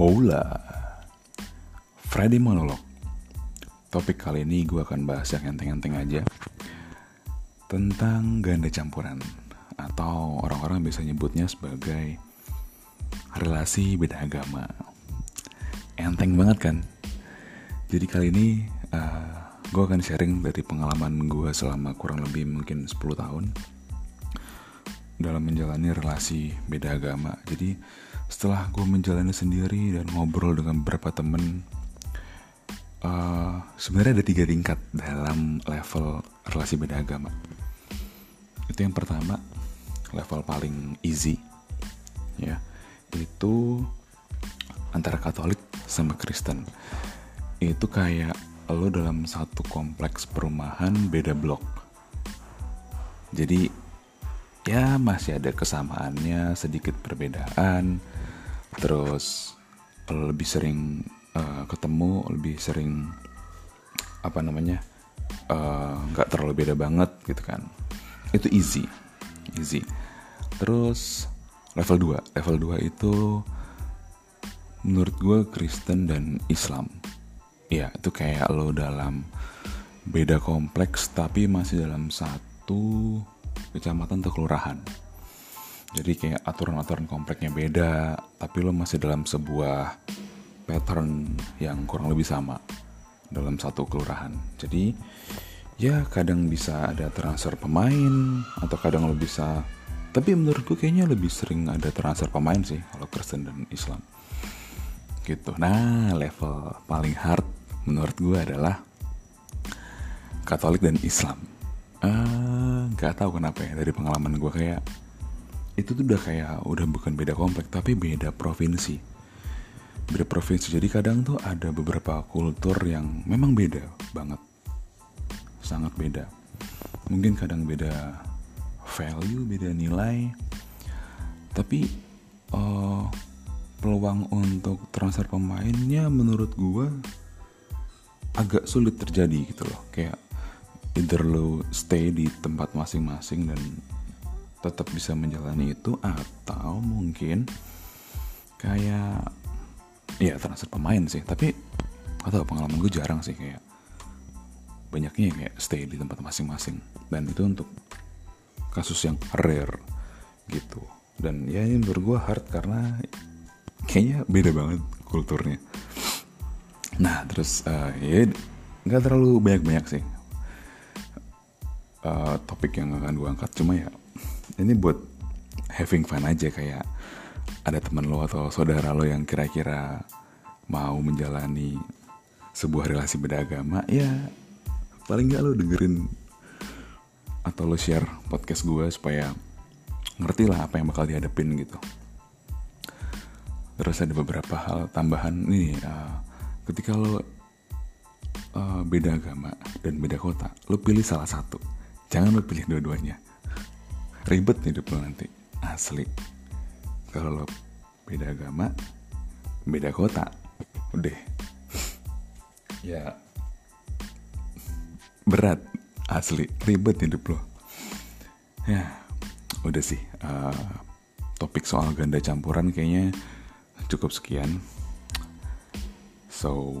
Hola. Freddy Monolog Topik kali ini gue akan bahas yang enteng-enteng aja. Tentang ganda campuran Atau orang-orang bisa nyebutnya sebagai Relasi beda agama. Enteng banget kan? Jadi kali ini uh, eh, Gue akan sharing dari pengalaman gue selama kurang lebih mungkin 10 tahun Dalam menjalani relasi beda agama. Jadi setelah gue menjalani sendiri dan ngobrol dengan beberapa temen uh, sebenarnya ada tiga tingkat dalam level relasi beda agama itu yang pertama level paling easy ya. Itu antara Katolik sama Kristen. Itu kayak lo dalam satu kompleks perumahan beda blok. Jadi ya masih ada kesamaannya sedikit perbedaan terus lebih sering uh, ketemu lebih sering apa namanya eh, nggak uh, terlalu beda banget gitu kan. Itu easy easy. Terus level 2 level 2 itu menurut gue Kristen dan Islam. Ya itu kayak lo dalam beda kompleks tapi masih dalam satu kecamatan atau kelurahan jadi kayak aturan-aturan kompleknya beda tapi lo masih dalam sebuah pattern yang kurang lebih sama dalam satu kelurahan. Jadi ya kadang bisa ada transfer pemain atau kadang lo bisa tapi menurut gue kayaknya lebih sering ada transfer pemain sih kalau Kristen dan Islam. Gitu. Nah level paling hard menurut gue adalah Katolik dan Islam. Eh, nggak uh, tahu kenapa ya dari pengalaman gue kayak itu tuh udah kayak udah bukan beda komplek tapi beda provinsi. Beda provinsi. Jadi kadang tuh ada beberapa kultur yang memang beda banget. Sangat beda. Mungkin kadang beda value beda nilai. Tapi uh, peluang untuk transfer pemainnya menurut gue agak sulit terjadi gitu loh. Kayak either lo stay di tempat masing-masing dan tetap bisa menjalani itu atau mungkin kayak ya transfer pemain sih. Tapi atau pengalaman gue jarang sih kayak banyaknya kayak stay di tempat masing-masing. Dan itu untuk kasus yang rare gitu. Dan ya ini menurut gue hard karena kayaknya beda banget kulturnya. Nah terus uh, ya nggak terlalu banyak-banyak sih uh, topik yang akan gue angkat. Cuma ya ini buat having fun aja kayak ada teman lo atau saudara lo yang kira-kira mau menjalani sebuah relasi beragama ya paling nggak lo dengerin atau lo share podcast gue supaya ngerti lah apa yang bakal dihadapin gitu. Terus ada beberapa hal tambahan nih uh, ketika lo uh, beda agama dan beda kota lo pilih salah satu. Jangan lo pilih dua-duanya ribet hidup lo nanti asli. Kalau lo beda agama beda kota udah. Ya berat asli. Ribet hidup lo. Ya udah sih uh, topik soal ganda campuran kayaknya cukup sekian. So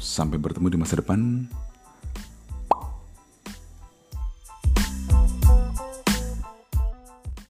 sampai bertemu di masa depan